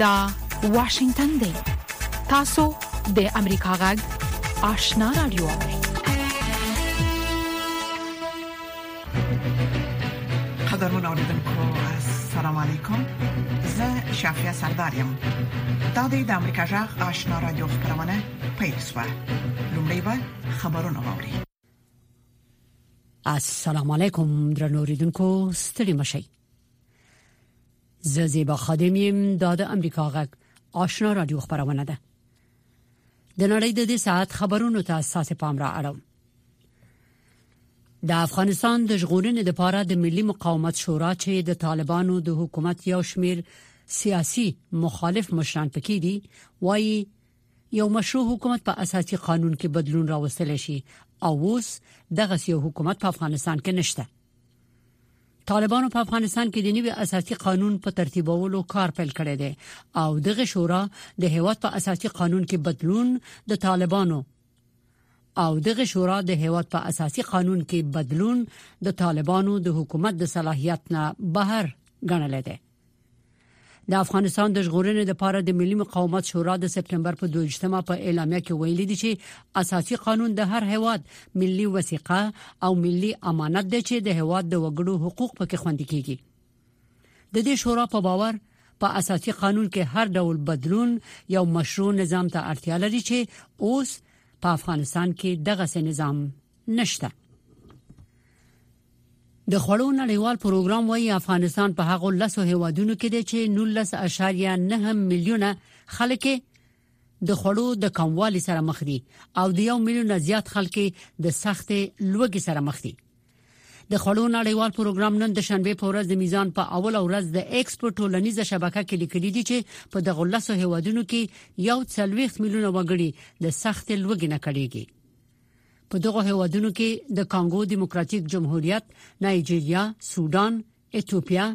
دا واشنگتن دی تاسو د امریکا غږ آشنا رادیو قدرمن اوریدونکو السلام علیکم زه شافیا سردار یم دا د امریکا غږ آشنا رادیو خبرونه پیل شوه لومړی خبرونه واوري السلام علیکم درنو ریدونکو ستړي مشي زه زیبا خادم یم د امریکا غږ آشنا رادیو خبرونه ده د نړۍ د دې ساعت خبرونو ته اساس پام را اړوم د افغانستان د ژغورنې لپاره د ملي مقاومت شورا چې د طالبانو د حکومت یو شمیر سیاسي مخالف مشران پکې دي وایي یو مشروع حکومت په اساسي قانون کې بدلون راوستل شي او اوس دغه یو حکومت په افغانستان کې نشته طالبانو په افغانستان کې د نوي اساسي قانون په ترتیبولو کار پیل کړی دی او دغه شورا د هیواد په اساسي قانون کې بدلون د طالبانو او دغه شورا د هیواد په اساسي قانون کې بدلون د طالبانو د حکومت د صلاحیت نه بهر ګڼل دی د افغانستان د ژغورنې لپاره د ملي مقاومت شورا د سپټمبر په 22مه په اعلامیه کې ویلي دي چې اساسي قانون د هر هیواد ملي وثیقه او ملي امانت دی چې د هیواد د وګړو حقوق پکې خوندي کیږي د دې شورا په باور په اساسي قانون کې هر ډول بدلون یو مشروع نظام ته اړتیا لري چې اوس په افغانستان کې دغه نظام نشته د خوړو نړیوال پروګرام وایي افغانستان په هغو لسو هیوادونو کې دی چې 19.9 میلیونه خلک د خوړو د کموالي سره مخ دي او د یو میلیون زیات خلک د سخت لوګي سره مخ دي د خوړو نړیوال پروګرام نن د شنبه په ورځ د میزان په اول ورځ د ایکسپورت ټولنیزه شبکه کې لیکلي دي چې په دغه لاسو هیوادونو کې یو څلويخ میلیونه وګړي د سخت لوګي نه کړيږي په دغه هیوادونو کې د کانګو دیموکراتیک جمهوریت، نایجیریا، سودان، ایتوپیا،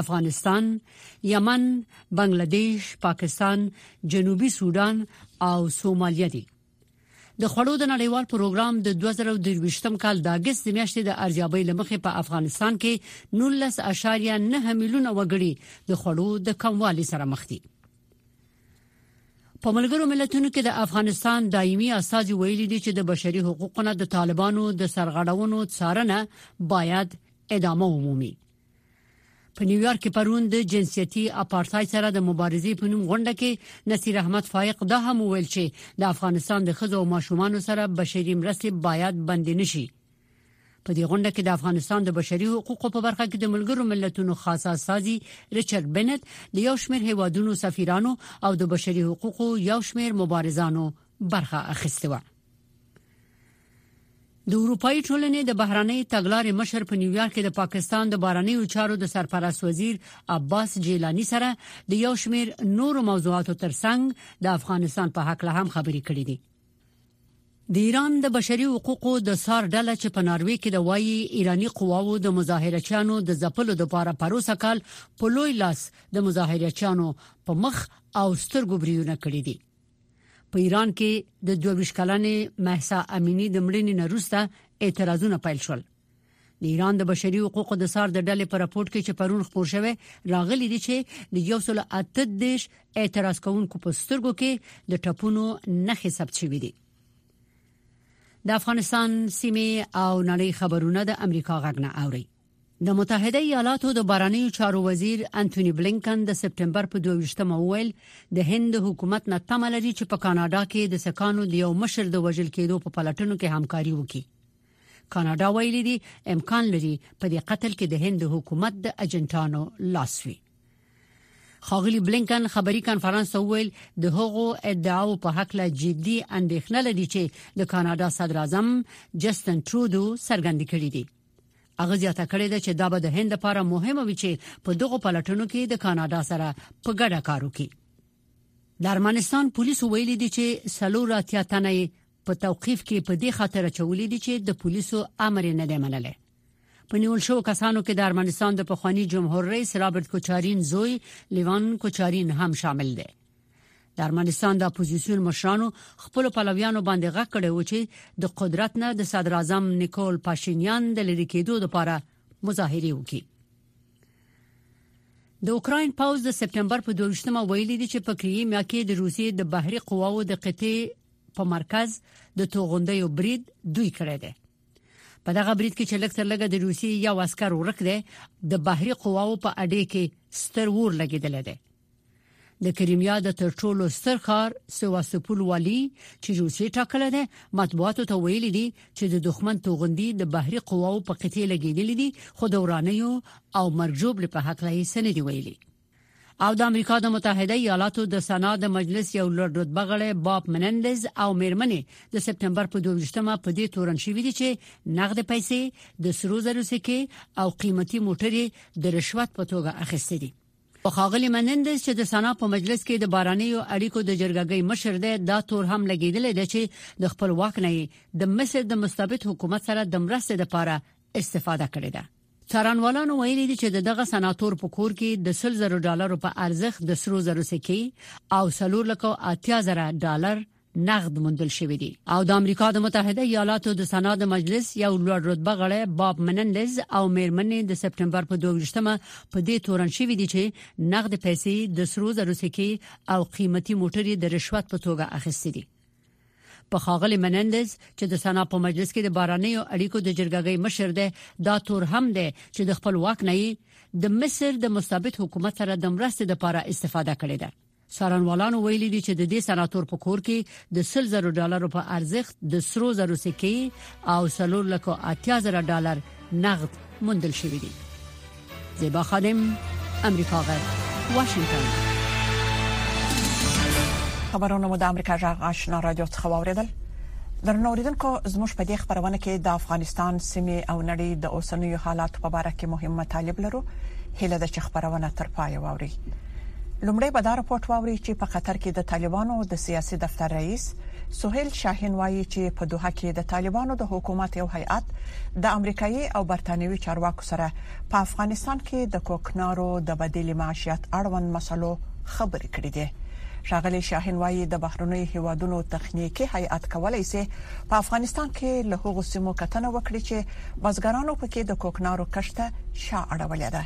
افغانستان، یمن، بنگلاديش، پاکستان، جنوبي سودان او سومالیا دي. د خړو د نړیوال پروګرام د 2023م کال د اگست د میاشتې د ارزیابۍ لمخې په افغانستان کې 19.9 میلیونه وګړي د خړو د کموالي سره مخ دي. په ملګرو ملتونو کې د افغانستان دایمي استازي ویلي دي چې د بشري حقوقو نه د طالبانو د سرغړونو څارنه باید ادامه ومومي په نیویارک کې پرون د جنسيتي اپارتاید سره د مبارزې په نوم غونډه کې نصیر احمد فائق دا هم ویل چې د افغانستان د خزو او ماشومان سره بشري مرستې باید بند نشي په دې غونډه کې د افغانستان د بشري حقوقو په برخه کې د ملګرو ملتونو خاص استاذي ریچارډ بنت د یو شمېر هیوادونو سفیرانو او د بشري حقوقو یو شمېر مبارزانو برخه اخیسته و د اروپאי ټولنې د بهراني تګلارې مشر په نیویارک کې د پاکستان د بهراني چارو د سرپرست وزیر عباس جیلانی سره د یو شمیر نورو موضوعاتو ترڅنګ د افغانستان په حق له هم خبرې کړې دي د ایران د بشري حقوقو د سار ډله چې په ناروې کې د وایي ایرانی قواو د مظاهرچیانو د ځپلو لپاره پروسه کال په لوی لاس د مظاهرچیانو په مخ او سترګو بریونه کړی دی په ایران کې د 22 کلنې مهسا امینی د مړینې نه وروسته اعتراضونه پیل شول د ایران د بشري حقوقو د سار د ډلې په راپورټ کې چې پرون خبر شوه راغلي دي چې د یو سل اته دیش اعتراض کوونکو په سترګو کې د ټپونو نخې ثبت شوې دي د افغانستان سیمه او نړۍ خبرونه د امریکا غږنه اوري د متحده ایالاتو د بارنیو چارو وزیر انټونی بلینکن د سپټمبر په 22مه وویل د هند حکومت نه تمه لري چې په کاناډا کې د سکانو د یو مشر د وژل کېدو په پلټنو کې همکاري وکړي کاناډا ویلي دي امکان لري په دې قتل کې د هند حکومت د اجنټانو لاس وي خاغلی بلینکن خبري کانفرنس ته ویل د هغو ادعاو په حق له جدي اندېښنه لري چې د کاناډا صدر اعظم جستن ترودو څرګند کړی دی هغه زیاته کړې ده چې دا به د هند لپاره مهمه وي چې په دغو پلټنو کې د کاناډا سره په ګډه کار وکړي د ارمنستان پولیسو ویلي دي چې سلور اتیا تنه په توقيف کې په دې خاطر چولې دي چې د پولیسو امر نه دی منلی په نیول شو کسانو کې د ارمنستان د پخوانی جمهور رئیس رابرت کوچارین زوی لیوان کوچارین هم شامل دی د ارمنستان د اپوزيسیون مشرانو خپل پلویانو باندې غږ کړی و چې د قدرت نه د صدر اعظم نیکول پاشینیان د لری کېدو لپاره مظاهره وکړي د اوکرين پوز د سپټمبر په 22مه ویلي دي چې په کریمیا کې د روسیې د بحري قواو د قطې په مرکز د توغندیو برید دوی کړی دی په دغه برید کې چې لکتر لګه د روسي یو عسكر ورک دی د بحري قواو په اډې کې ستر ور لګیدل دی د کریمیا د تر ټولو ستر ښار سواسپول والی چې روسي ټاکل دی مطبوعاتو ته ویل دي چې د دښمن توغندي د بحري قواو په قطعه لګیدل دي خو د ورانیو او مرګجوب په حق لای سندي ویلي او د امریکا د متحده ایالاتو د سنا د مجلس یو لوړ رتبه غړی باب منندز او میرمنې د سپټمبر په 22مه په دې تورن شوې دي چې نقد پیسې د سرو زرو سکه او قیمتي موټرې د رشوت په توګه اخیستې دي او خاغلی منندز چې د سنا په مجلس کې د بارانیو اړیکو د جرګګۍ مشر دی دا تور هم لګیدل دی چې د خپل واک نه د مصر د مستبد حکومت سره د مرستې لپاره استفاده کړې ده څارنوالانو ویلي دي چې د دغه سناتور په کور کې د سل زرو ډالرو په ارزښت د سرو زرو سکې او څلور لک او اتیا زره ډالر نقد موندل شوې دي او د امریکا د متحده ایالاتو د سنا د مجلس یو لوړ رتبه غړی باب منندز او میرمنې د سپټمبر په 22مه په دې تورن شوې دي چې نقد پیسې د سرو زرو سکه او قیمتي موټرې د رشوت په توګه اخیستې دي په خاغلی منندز چې د سنا په مجلس کې د بارانیو اړیکو د جرګګۍ مشر دی دا تور هم دی چې د خپل واک نه د مصر د مستبد حکومت سره د مرستې لپاره استفاده کړې ده سارنوالانو ویل دي چې د دې سناتور په کور کې د 300 ډالرو په ارزښت د سرو زرو سکه او سلور لکه 80 زره ډالر نقد مندل شوی دی زیبا خادم امریکا غږ واشنگتن خبرونه مو د امریکا جغ آشنا رادیو څخه واوریدل درنوریدونکو زموږ په دې خبرونه کې د افغانستان سیمه او نړۍ د اوسنیو حالاتو په اړه کې مهم مطالب لرو هله د خبرونه تر پای واوري لومړی به دا رپورت واوري چې په قطر کې د طالبانو د سیاسي دفتر رئیس سهیل شاهین وایي چې په دوحه کې د طالبانو د حکومت یو هیئت د امریکایي او برتانیوي چارواکو سره په افغانستان کې د کوکنارو د بدیل معاشيت اړوند مسلو خبرې کړې دي ښاغلی شاهین وایي د بهرنوي هیوادونو تخنیکی هیئت کولای شي په افغانستان کې له هغو سیمو کتنه وکړي چې بزګرانو پکې د کوکنارو کښته شا اړولې ده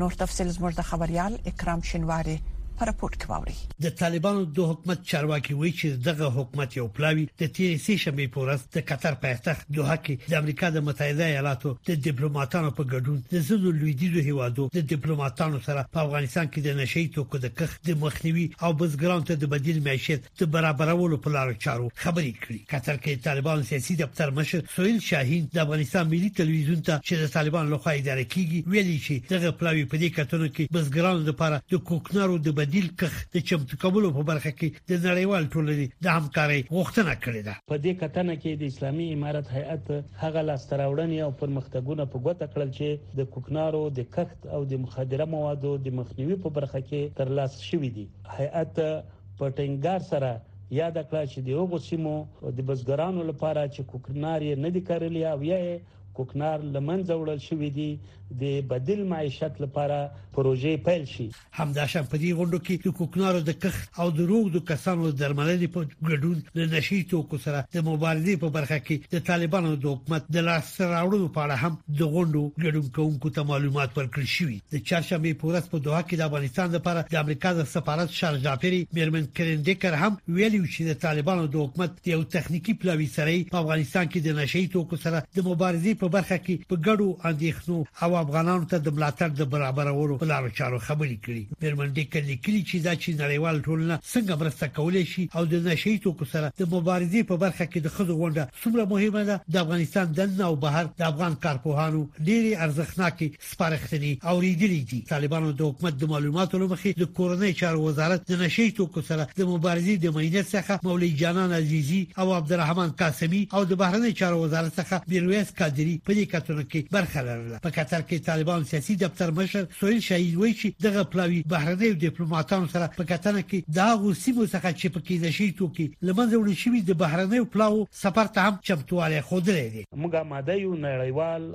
نور تفصيل زموږ د خبريال اکرام شنواری په رپورت کې واوري د طالبانو د حکومت چارواکي وایي چې دغه حکومت یو پلاوی د تیرې سې شنبه په ورځ د قطر پایتخت دوحه کې د امریکا د متحده ایالاتو د ډیپلوماټانو په ګډون د زړو لویدیزو هیوادو د ډیپلوماټانو سره په افغانستان کې د نشي توکو د کښت د مخنیوي او بزګرانو ته د بدیل معیشت د برابرولو په لارو چارو خبرې کړي قطر کې طالبان سیاسي دفتر مشر سویل شاهین د افغانستان ملي تلویزیون ته چې د طالبان لخوا اداره کیږي ویلي چې دغه پلاوی په دې کتنو کې بزګرانو لپاره د کوکنارو د بدیل کښ د چمتو کولو په برخه کې د نړیوال ټولنې د همکارۍ غوښتنه کړې ده په دې کتنه کې د اسلامي امارت هیئت هغه لاستراوړنې او پرمختګونه په ګوته کړل چې د کوکنارو د کښت او د مخدره موادو د مخنیوي په برخه کې ترلاسه شوې دي هیئت په ټینګار سره یاده کړه چې د هغو سیمو د بزګرانو لپاره چې کوکنار یې نه دي کرلي او یا یې کوکنار له منځه وړل شوي دي د بدیل معیشت لپاره پروژې پیل شي همداشان په دې غونډو کې د کوکنارو د کښت او د روغ د کسانو د درملنې په ګډون د نشي توکو سره د مبارزې په برخه کې د طالبانو د حکومت د لاس راوړلو په اړه هم د غونډو ګډون کوونکو ته معلومات ورکړل شوي د چهارشنبې په ورځ په دوحه کې د افغانستان لپاره د امریکا د سفارت شارژ دافیري میرمن کرین ډیکر هم ویلي و چې د طالبانو د حکومت د یو تخنیکي پلاوي سره په افغانستان کې د نشه یي توکو سره د مبارزې په برخه کې په ګډو اندېښنو او افغانانو ته د ملاتړ د برابرولو په لارو چارو خبرې کړي میرمن ډیکر لیکلي چې دا چې نړیوال ټولنه څنګه مرسته کولای شي او د نشه یي توکو سره د مبارزې په برخه کې د خځو غونډه څومره مهمه ده د افغانستان دننه او بهر د افغان کارپوهانو ډېری ارزښتناکې سپارښتنې اورېدلې دي. طالبانو د حکومت د معلوماتو له مخې د کورنۍ چارو وزارت د نشه يي توکو سره د مبارزې د معینیت څخه مولوي جانان عزیزي او عبدالرحمن قاسمي او د بهرنیو چارو وزارت څخه میرویس قادري په دې کتنو کې برخه لرله. په قطر کې طالبانو سیاسي دفتر مشر سهیل شهید وایي چې دغه پلاوي بهرنیو دیپلوماتانو سره په کتنه کې د هغو سیمو څخه چې پکې نشه يي توکي له منځه وړل شوي د بهرنیو پلاوو سفر ته هم چمتووالی ښودلی دی. موږ اماده یو نړیوال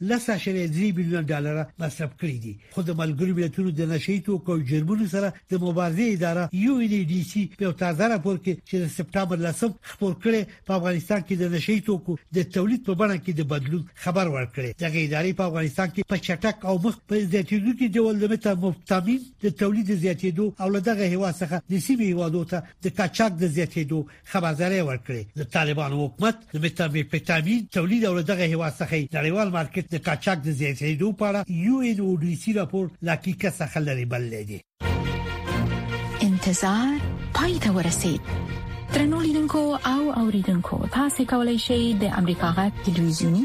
لس اعشاریه درې میلیونه ډالر مصرف کړي دي خو د ملګرو ملتونو د نشه یي توکو او جرمونو سره د مبارزې اداره یو ان ای ډي سي په یو تازه راپور کې چې د سپټامبر لسم خپور کړي په افغانستان کې د نشه یي توکو د تولید په بڼه کې د بدلون خبر ورکړي د ادارې په افغانستان کې په چټک او مخ په زیاتېدونکي ډول د متامفیتامین د تولید زیاتېدو او له دغه هوا څخه د سیمې هوادو ته د کاچاک د زیاتېدو خبرداري ورکړي د طالبانو حکومت د میتامفیتامین تولید او دغه هوا څخه نړیوال مارکیټ د قاچاق د زیاتېدو په اړه یو ان او ډي سي راپور لاکي کسه خلري بل لدی انتظار پای ته ورسید ترنو لیدونکو او اوریدونکو تاسو کولی شئ د امریکا غټ ټلویزیونی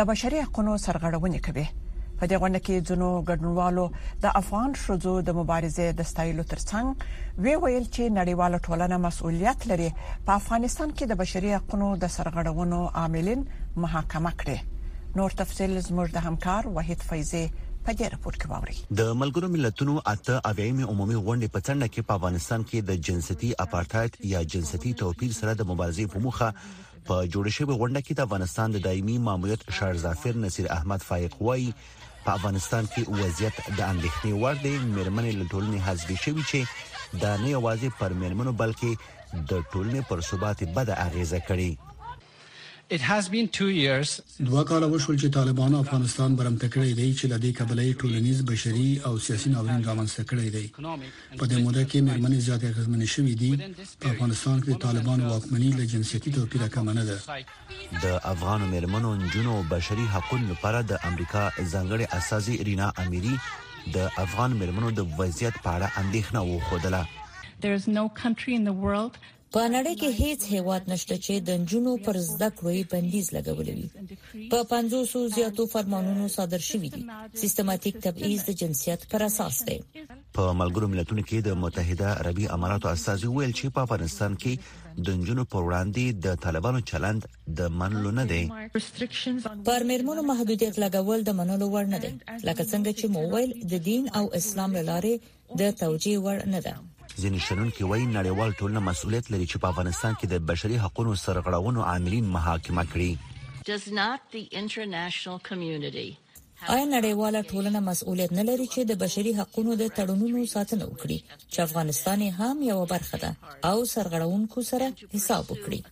د بشري حقونو سرغړونې کوي. په دې غونډه کې ځینو ګډونوالو د افغان ښځو د مبارزې د ستایلو ترڅنګ وی ویل چې نړیواله ټولنه مسؤلیت لري په افغانستان کې د بشري حقونو د سرغړونو عاملین محاکمه کړي نور تفصيل زموږ د همکار وحید فیضی په دې راپور کې واوري د ملګرو ملتونو اته اویایمې عمومي غونډې په څنډه کې په افغانستان کې د جنسيتي اپارتاید یا جنسيتي توپیر سره د مبارزې په موخه په جوړ شوی غونډه کې د افغانستان د دایمي ماموریت شار ظافر نصیر احمد فائق وایي په افغانستان کې وضعیت د اندېښنې وړ دی مېرمنې له ټولنې حذف شوي چې دا نه یوازې پر مېرمنو بلکې د ټولنې پر ثبات بد اغیزه کړي دوه کاله وشول چې طالبانو افغانستان برمته کړی دی چې لدې کبله ټولنیز بشري او سیاسي ناورین رامنځته کړی دی په دې موده کې مېرمنې زیاتې اغېزمنې شوې دي. په افغانستان کې د طالبانو واکمني له جنسیتي توپیره کمه نه ده. د افغانو مېرمنو، نجونو او بشري حقونو لپاره د امریکا ځانګړې استازې رینا امیري د افغان مېرمنو د وضعیت په اړه اندېښنه وښودله. په نړۍ کې هیڅ هیواد نشته چې د نجونو پر زده کړو یې بندیز لګولې وي په 500 زیاتو فرمانونو صادر شوې دي سیستماتیک تبعیض د جنسیت پر اساس دی په ملګرو ملتونو کې د متحده عربي اماراتو استاذ ویل چې په افغانستان کې د نجونو پر وړاندې د طالبانو چلند د منلو نه دی پر میرمنو محدودیت لګول د منلو وړ نه دی لکه څنګه چې موویل د دین او اسلام لاره د توجیه وړ نه ده ځینې شنونکي وایي نړیوال ټولنه مسولیت لري چې په افغانستان کې د بشري حقوقو سرغړونو عاملین محاکمه کړي آیا نړیواله ټولنه مسولیت نه لري چې د بشري حقوقو د تړونونو ساتنه وکړي چې افغانستان هم یو برخه ده او سرغړونکو سره حساب وکړي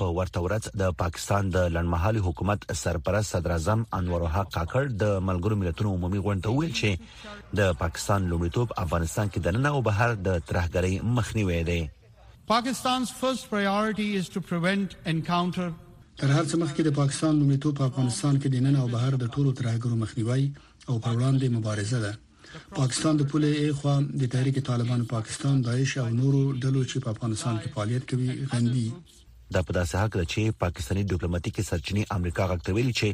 په ورته ورځ د پاکستان د لړمحالي حکومت سرپرست صدر اعظم انور الحق کاکړ د ملګرو ملتونو عمومي غونډه ته ویل چې د پاکستان لومړیتوب افغانستان کې د نن او بهر د ترهګرۍ مخنیوي دی Pakistan's first priority is to prevent encounter تر هر څه مخکې د پاکستان لومړیتوب په افغانستان کې د نن او بهر د ټولو ترهګرو مخنیوي او پر وړاندې مبارزه ده پاکستان د پولې ای خوا د تحریک طالبان پاکستان داعش او نورو ډلو چې په افغانستان کې فعالیت کوي غندي دا په داسې حق ده چې پاکستاني ډیپلوماټیکي سرچینې امریکا غږ ته ویلي چې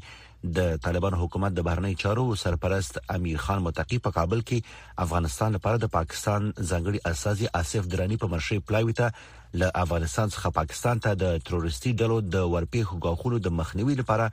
د طالبان حکومت د بهرنی چارو سرپرست امیر خان متقی په کابل کې افغانستان لپاره د پاکستان ځنګړي اساسي آصف درانی په مرشي پلاوی ته له افغانستان څخه پاکستان ته د تروریستي ډلو د ورپېښو غاخونو د مخنیوي لپاره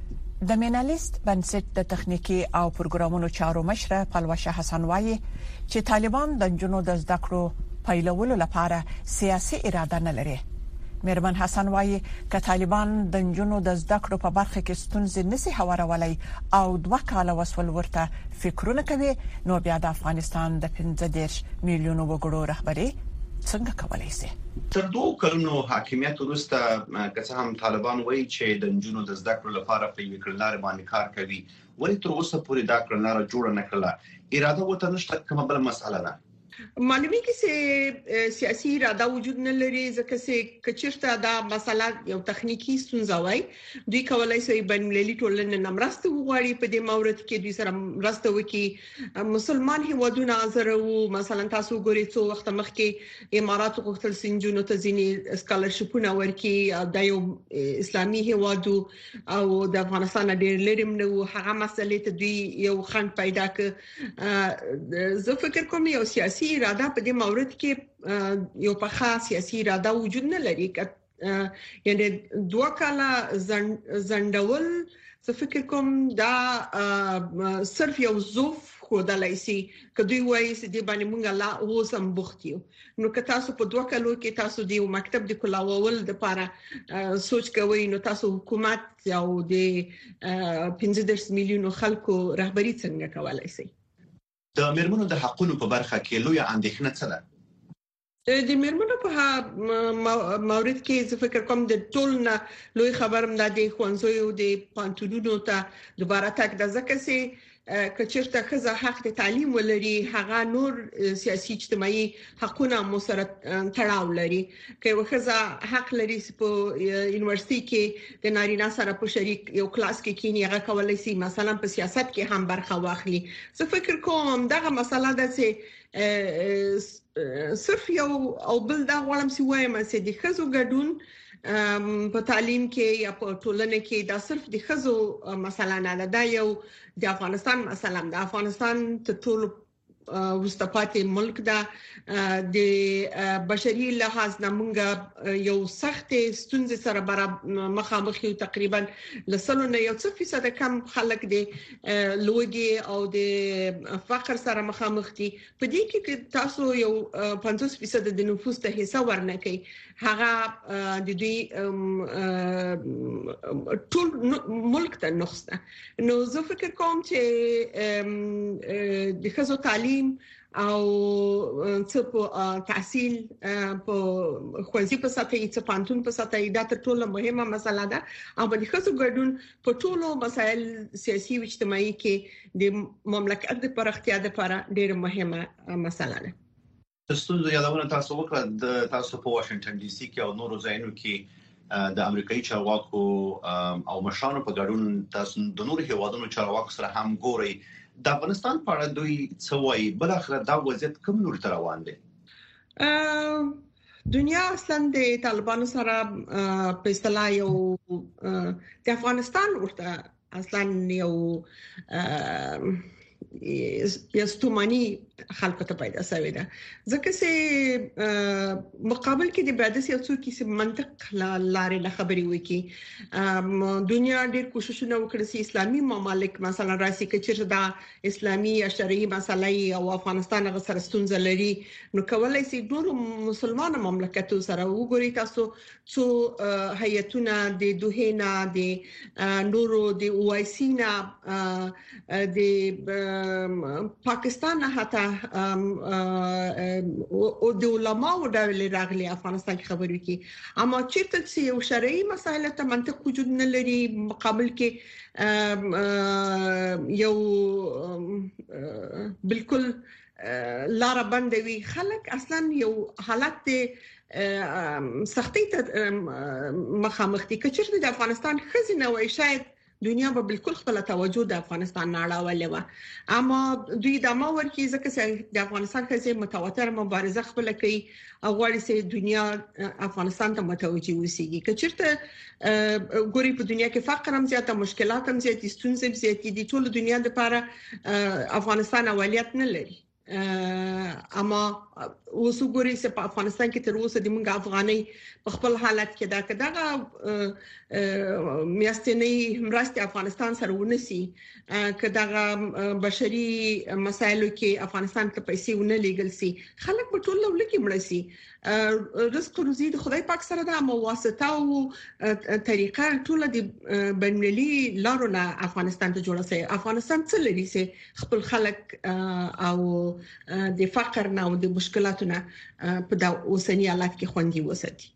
د مینالیست بنسټ د تخنیکي او پروګرامونو چارو مشره پلوشه حسن وایي چې طالبان د جنونو د زده کړو پیلولو لپاره سیاسي اراده نه لري مېرمن حسن وایي ک طالبان د جنونو د زده کړو په برخه کې ستونزې نسی هوارولای او دوه کال وسول ورته فکرونه کوي نو بیا د افغانستان د 15 میلیونو وګړو رهبری څنګه کولای شي تر دوو کلونو حاکمیت وروسته که څه هم طالبان وایي چې د نجونو د زده کړو لپاره په یوې کړنلارې باندې کار کوي، ولې تر اوسه پورې دا کړنلاره جوړه نه کړله؟ اراده ورته نشته، کومه بله مسئله ده؟ معلومیږي چې سیاسي اراده وجود نه لري ځکه چې کچیرته دا مسله یو تخنیکی ستونزه وای دوی کولای شي بین المللي ټولنه نمرسته وغواړي په دې مورد کې دوی سره مرسته وکړي مسلمان هیوادونه زره وو مثلا تاسو ګوري څو وخت مخکې امارات غوښتل سنجونو ته ځینی سکالرشپونه ورکي د یو اسلامي هیواد او د افغانستان ډیر لري نه وو هغه مسلې ته دوی یو خند پیدا ک زه فکر کوم یو سیاسي اراده په دې مورد کې یو پخا سیاسي اراده وجود نه لري یعنی دوه کاله زندول زه فکر کوم دا صرف یو زوف خودلای شي کدی وای چې دی باندې مونږ لا اوس هم بوخت یو نو که تاسو په دوه کلو کې تاسو دی مکتب د کلاوول د لپاره سوچ کوئ نو تاسو حکومت او د 15 میلیونو خلکو رهبری څنګه کولای شي د میرمنو د حقوقو په برخه کې لوی اندېښنه څه ده د میرمنو په مورید کې زه فکر کوم د ټول نه لوی خبرم د دې خوانزویو د پانتونونو ته دوباره تک د ځکه سي کچرته خزه حق د تعلیم ولري هغه نور سیاسي اجتماعي حقونه مو سره تړاو لري که وخزه حق لري په یونیورسيټي کې د نارینه سره په شریک یو کلاس کې کینی هغه کولای شي مثلا په سیاست کې هم برخه واخلي زه فکر کوم دغه مسله ده چې صرف یو او بل دا غواړم چې وایم چې د خزو ګډون په تعلیم کې یا په ټولنه کې دا صرف د خزو مسله نه ده دا یو د افغانستان مسله ده افغانستان ته ټول وروسته پاتې ملک ده د بشري لحاظ نه مونږه یو سخت ستونزې سره مخامخ یو تقریبا لسلو نه یو څه فیصد کم خلک دي لوږې او د فقر سره مخامخ دي په دې کې چې تاسو یو 50% د نفوس ته حصہ ورنکي هغه د دې ټول ملک ته نقصان نو زه فکر کوم چې د خزو تعلیم او څه په تحصیل په خوځي په ساتي څه پانتون په ساتي دا تر ټولو مهمه مسله ده او د خصو ګډون په ټولو مسایل سیاسي او اجتماعي کې د مملکت د پراختیا لپاره ډیره مهمه مسله ده د ستونزو یادونه تاسو وکړه د تاسو په واشنگټن ډي سي کې او نورو ځایونو کې د امریکایي چارواکو او مشرانو په ګډون تاسو د نورو هیوادونو چارواکو سره هم ګوري د افغانستان په اړه دوی څه وایي بل اخر دا وضعیت کوم لور ته روان دی دنیا اصلا د طالبانو سره په اصطلاح یو د افغانستان ورته اصلا یو یستومانی خلکو ته پیدا شوې ده ځکه چې مقابل کې د بعد سي څو کې منطق لارې له خبرې وکي دنیا ډېر کوششونه وکړي چې اسلامي ممالک مثلا راسي کې چې دا اسلامي یا شرعي مسله ای او افغانستان هغه سره ستونزه لري نو کولای شي نور مسلمان مملکتو سره وګوري تاسو څو هیئتونه د دوه نه د نورو د او آی سی نه د پاکستان نه حتی او د علماو ډول راغلي افغانستان کې خبرې کی اما چیرته چې یو شرعي مسله ته منطق وجود نه لري مقابل کې یو بالکل لار بندوي خلک اصلا یو حالت دی سختي ته مخامخ دي کچې د افغانستان خزینه وای شاید دنیا به بالکل خپل توجه د افغانستان نه اړولې و اما دوی د ما ورکی ځکه چې د افغانستان خزه متواتر مبارزه خپل کوي غواړي چې دنیا افغانستان ته متوجي اوسيږي کچرته ګوري په دنیا کې فقر هم زیاته مشکلات هم زیاتې ستونزې زیاتې دي ټول دنیا د لپاره افغانستان اولیت نه لري اما اوس وګورئ چې په افغانستان کې تر اوسه د موږ افغاني په خپل حالت کې دا کداغه میاستنې مرستې افغانستان سره ونسي که دغه بشري مسایلو کې افغانستان ته پیسې ونه لیږل سي خلک په ټول لول کې مړ سي رزق روزي د خدای پاک سره د مواسطه او طریقه ټول د بنملي لارو نه افغانستان ته جوړه سي افغانستان څه لري سي خپل خلک او د فقر نه او د مشکلاتو نه په دا اوسنی حالت کې خوندي وساتي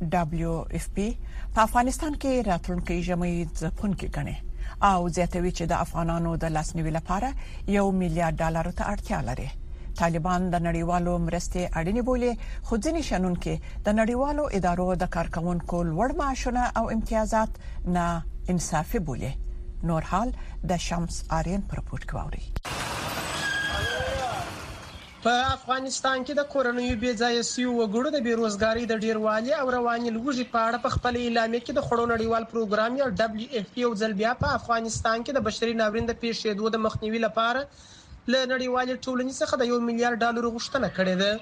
WFP، په افغانستان کې راتلونکي ژمی ځپونکی ګڼي او زیاتوي چې د افغانانو د لاسنیوي لپاره یو میلیارډ ډالر ته اړتیا لري. طالبان د نړیوالو مرستې اړینې بولي، خو ځینې شنونکي د نړیوالو ادارو د کارکونکو لوړ معاشونه او امتیازات نا انصافي بولي. نور حال د شمس آرین پر رپورت کې واوري. په افغانستان کې د کورنیو بې ځایه شویو وګړو د بې روزګارۍ د ډیروالي او رواني لوږې په اړه په خپله اعلامیه کې د خوړو نړیوال پروګرام یا ډبلیو ایف پي یو ځل بیا په افغانستان کې د بشري ناورین د پېښېدو د مخنیوي لپاره له نړیوالې ټولنې څخه د یو میلیارد ډالرو غوښتنه کړې ده.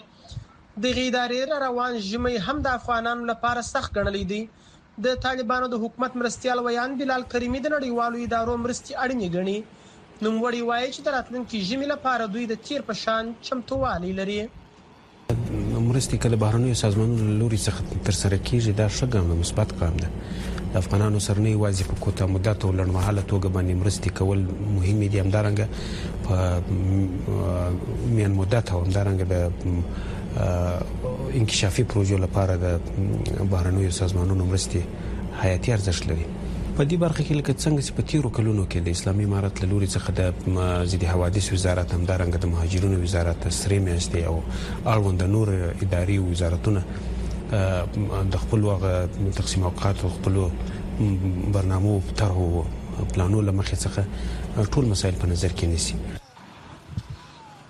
دغې ادارې را روان ژمی هم د افغانانو لپاره سخت ګڼلی دی د طالبانو د حکومت مرستیال ویاند بلال کریمي د نړیوالو ادارو مرستې اړینې ګڼي. نوموړی وايي چې د راتلونکي ژمي لپاره دوی د تېر په شان چمتووالی لري. مرستې که له بهرنیو سازمانونو له لوري څخه ترسره کېږي، دا ښه ګام او مثبت ګام ده. د افغانانو سره نه یوازې په کوتاه مدته او لنډمهاله توګه باندې مرستې کول مهمې دي، همدارنګه په میان مدته او همدارنګه د انکشافي پروژو لپاره د بهرنیو سازمانونو مرستې حیاتي ارزښت لري په دې برخه کې لکه څنګه چې په تیرو کلونو کې د اسلامي امارت له لوري څخه د ضد حوادث وزارت همدارنګ د مهاجرینو وزارت سره میاشتې او اړوند نور اداري وزارتونه د خپل وغه تقسیم اوقات او خپل برنامو طرحو پلانو لمخې څخه ټول مسایل په نظر کې نیسي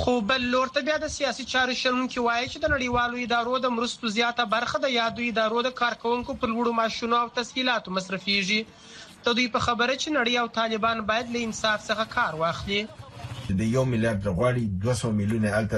خو بل لور ته بیا د سیاسي چارو شنونکي وايي چې د نړیوالو ادارو د مرستو زیاته برخه د یادو ادارو د کارکوونکو په لوړو معاشونو او تسهیلاتو مصرفیږي. د دوی په خبره چې نړۍ او طالبان باید له انصاف څخه کار واخلي. دی یو میلیارد غواړي، دوه سوه میلیونه هلته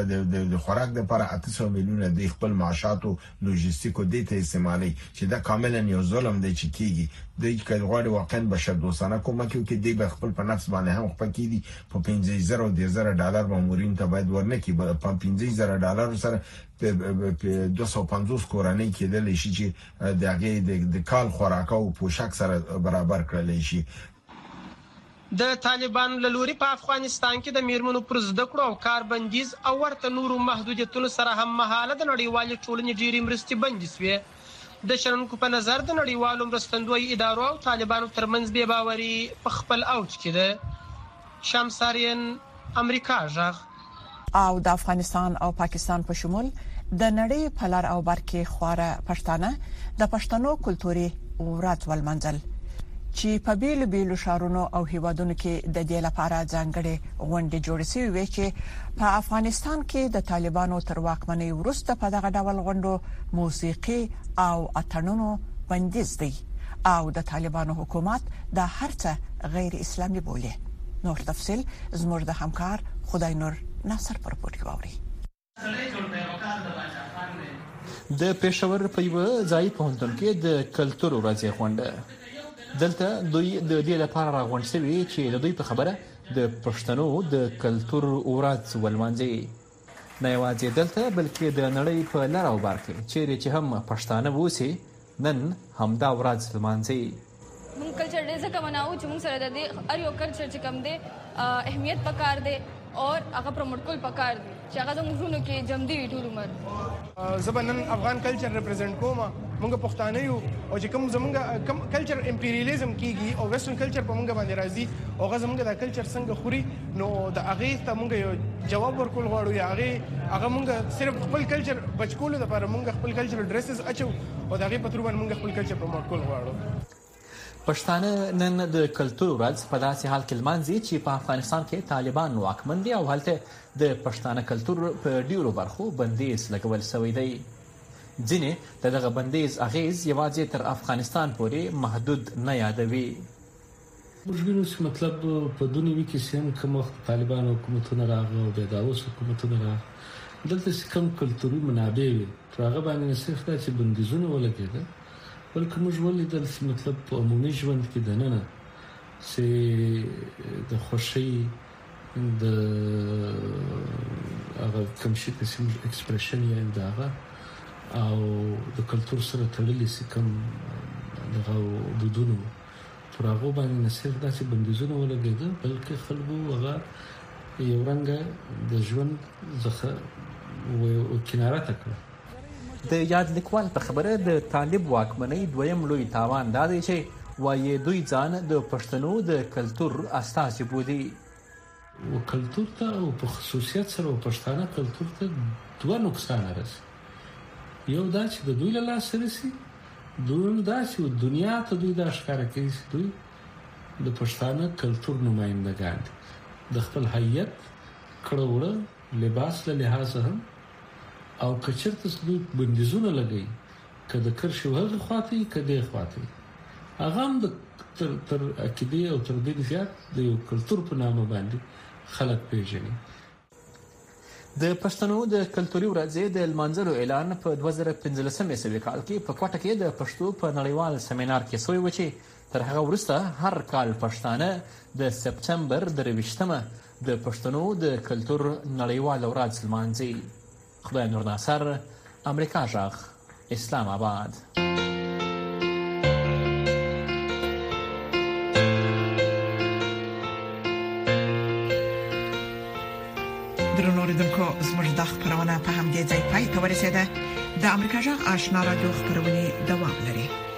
د خوراک لپاره، اته سوه میلیونه دوی خپل معاشاتو لوژستیکو دې ته استعمالوي چې دا کاملا یو ظلم دی چې کیږي دوی که غواړي واقعا بشر دوستانه کومک وکړي دوی به خپل په نفس باندې هم خپه کیدي په پنځه زره او دې زره ډالر مامورین ته باید ورنکي په پنځه زره ډالر سره په 250 کورنۍ کېدل شي چې د هغه د کال خوراک او پوشاک سره برابر کړل شي د طالبانو له لوري په افغانستان کې د مېرمنو پر زده کړو او کار بندیز او ورته نورو محدودیتونو سره هم مهاله د نړیوالې ټولنې ډېرې مرستې بندې شوې. د شنونکو په نظر د نړیوالو مرستندویو ادارو او طالبانو ترمنځ بې باوري په خپل اوج کې ده. شمس آرین، امریکا غږ. او د افغانستان او پاکستان په شمول د نړۍ په لر او بر کې خواره پښتانه د پښتنو کلتوري ورځ ولمنځل چې په بیلو بیلو شارونو او هیوادونو کې د دې لپاره ځانګړي غونډې جوړې شوې وي چې په افغانستان کې د طالبانو تر واکمنۍ وروسته په دغه ډول غونډو موسیقي او اتڼونو بندیز دی او د طالبانو حکومت دا هرڅه غیر اسلامي بولي نور تفصيل زموږ د همکار خدای نور ناصر پر رپورټ واوري. د پېښور په یوه ځايي پوهنتون کې د کلتور ورځې غونډه دلته دوی د دې لپاره راغونډ شوي چې د دوی په خبره د پښتنو د کلتور ورځ ولمانځي نه یوازې دلته بلکې د نړۍ په لر او بر کې چیرې چې هم پښتانه اوسي نن همدا ورځ لمانځي. مونږ کلچر ډیر ځکه مناو چې مونږ سره د دې هر یو کلچر چې کم دی اهمیت پکار دی او هغه پروموټ کول پکار دی چې هغه زموږ زړونو کې جمدی وي ټول عمر. زه به نن افغان کلچر ریپرزینټ کوم موږ پښتانه یو او چې کوم زمونږ کوم کلچر امپیریالیزم کیږي او ویسټرن کلچر په موږ باندې راځي او هغه زمونږ د کلچر څنګه خوري نو د هغه ته موږ جواب ورکول غواړو یا هغه هغه موږ صرف خپل کلچر بچکول لپاره موږ خپل کلچر ډریسز اچو او دا غي پترو باندې موږ خپل کلچر پروموټ کول غواړو پښتانه نن د کلتور ورځ په داسې حال کې لمانځي چې په افغانستان کې طالبان واکمن دي او هلته د پښتانه کلتور په ډیرو برخو بندیز لګول شوی دی ځینې د دغه بندیز اغیز یوازې تر افغانستان پورې محدود نه یادوي موږ وینو چې مطلب په دو نوي کې چې هم کوم وخت طالبانو حکومتونه راغله او بیا دا اوس حکومتونه راغله دلته چې کوم کلتوري منابع وي پر هغه باندې نه صرف دا چې بندیزونه ولګېدل بلکې موږ ولیدل چې مطلب په عمومي ژوند کې دننه چې د خوشي د هغه کوم شي ته چې موږ ایکسپریشن یې انداغه او د کلتور سره تړلې سکم دغه دودونو پر هغو باندې نه صرف داسې بندیزونه ولګېده بلکې خلکو هغه یو رنګ د ژوند ځخه و کناره تکړه د یاد لیکوال په خبره د طالب واکمنۍ دویم لوی تاوان دا دی چې وایې دوی ځان د پښتنو د کلتور استازي بولي و کلتور ته او په خصوصیت سره و پښتانه کلتور ته دوه نقصان رسي یو دا چې د دوی له لاسه رسي دویم دا چې دنیا ته دوی دا ښکاره کوي چې دوی د پښتانه کلتور نمایندګان دي د خپل هیئت کړه وړه لباس له لحاظه هم او کچرته دوی بندیزونه لګوي که د کرښې هغې خوا ته وي که دې خوا ته وي هغه هم د تر تر عقیدې او تر دین زیات د یو کلتور په نامه باندې خلک پیژني د پښتنو د کلتوري ورځې د لمانځلو اعلان په 2015 عیسوي کال کې په کوټه کې د پښتو په نړیوال سیمینار کې شوی و چې تر هغه وروسته هر کال پښتانه د سپټمبر درویشتمه د پښتنو د کلتور نړیوال ورځ لمانځي خدای نور ناصر امریکا جغ اسلام آباد درنوریدونکو زموږ د خبرونه په همدې ځای پای ته ورسیده د امریکا جغ آشنا را دوه خبرونه دوام لري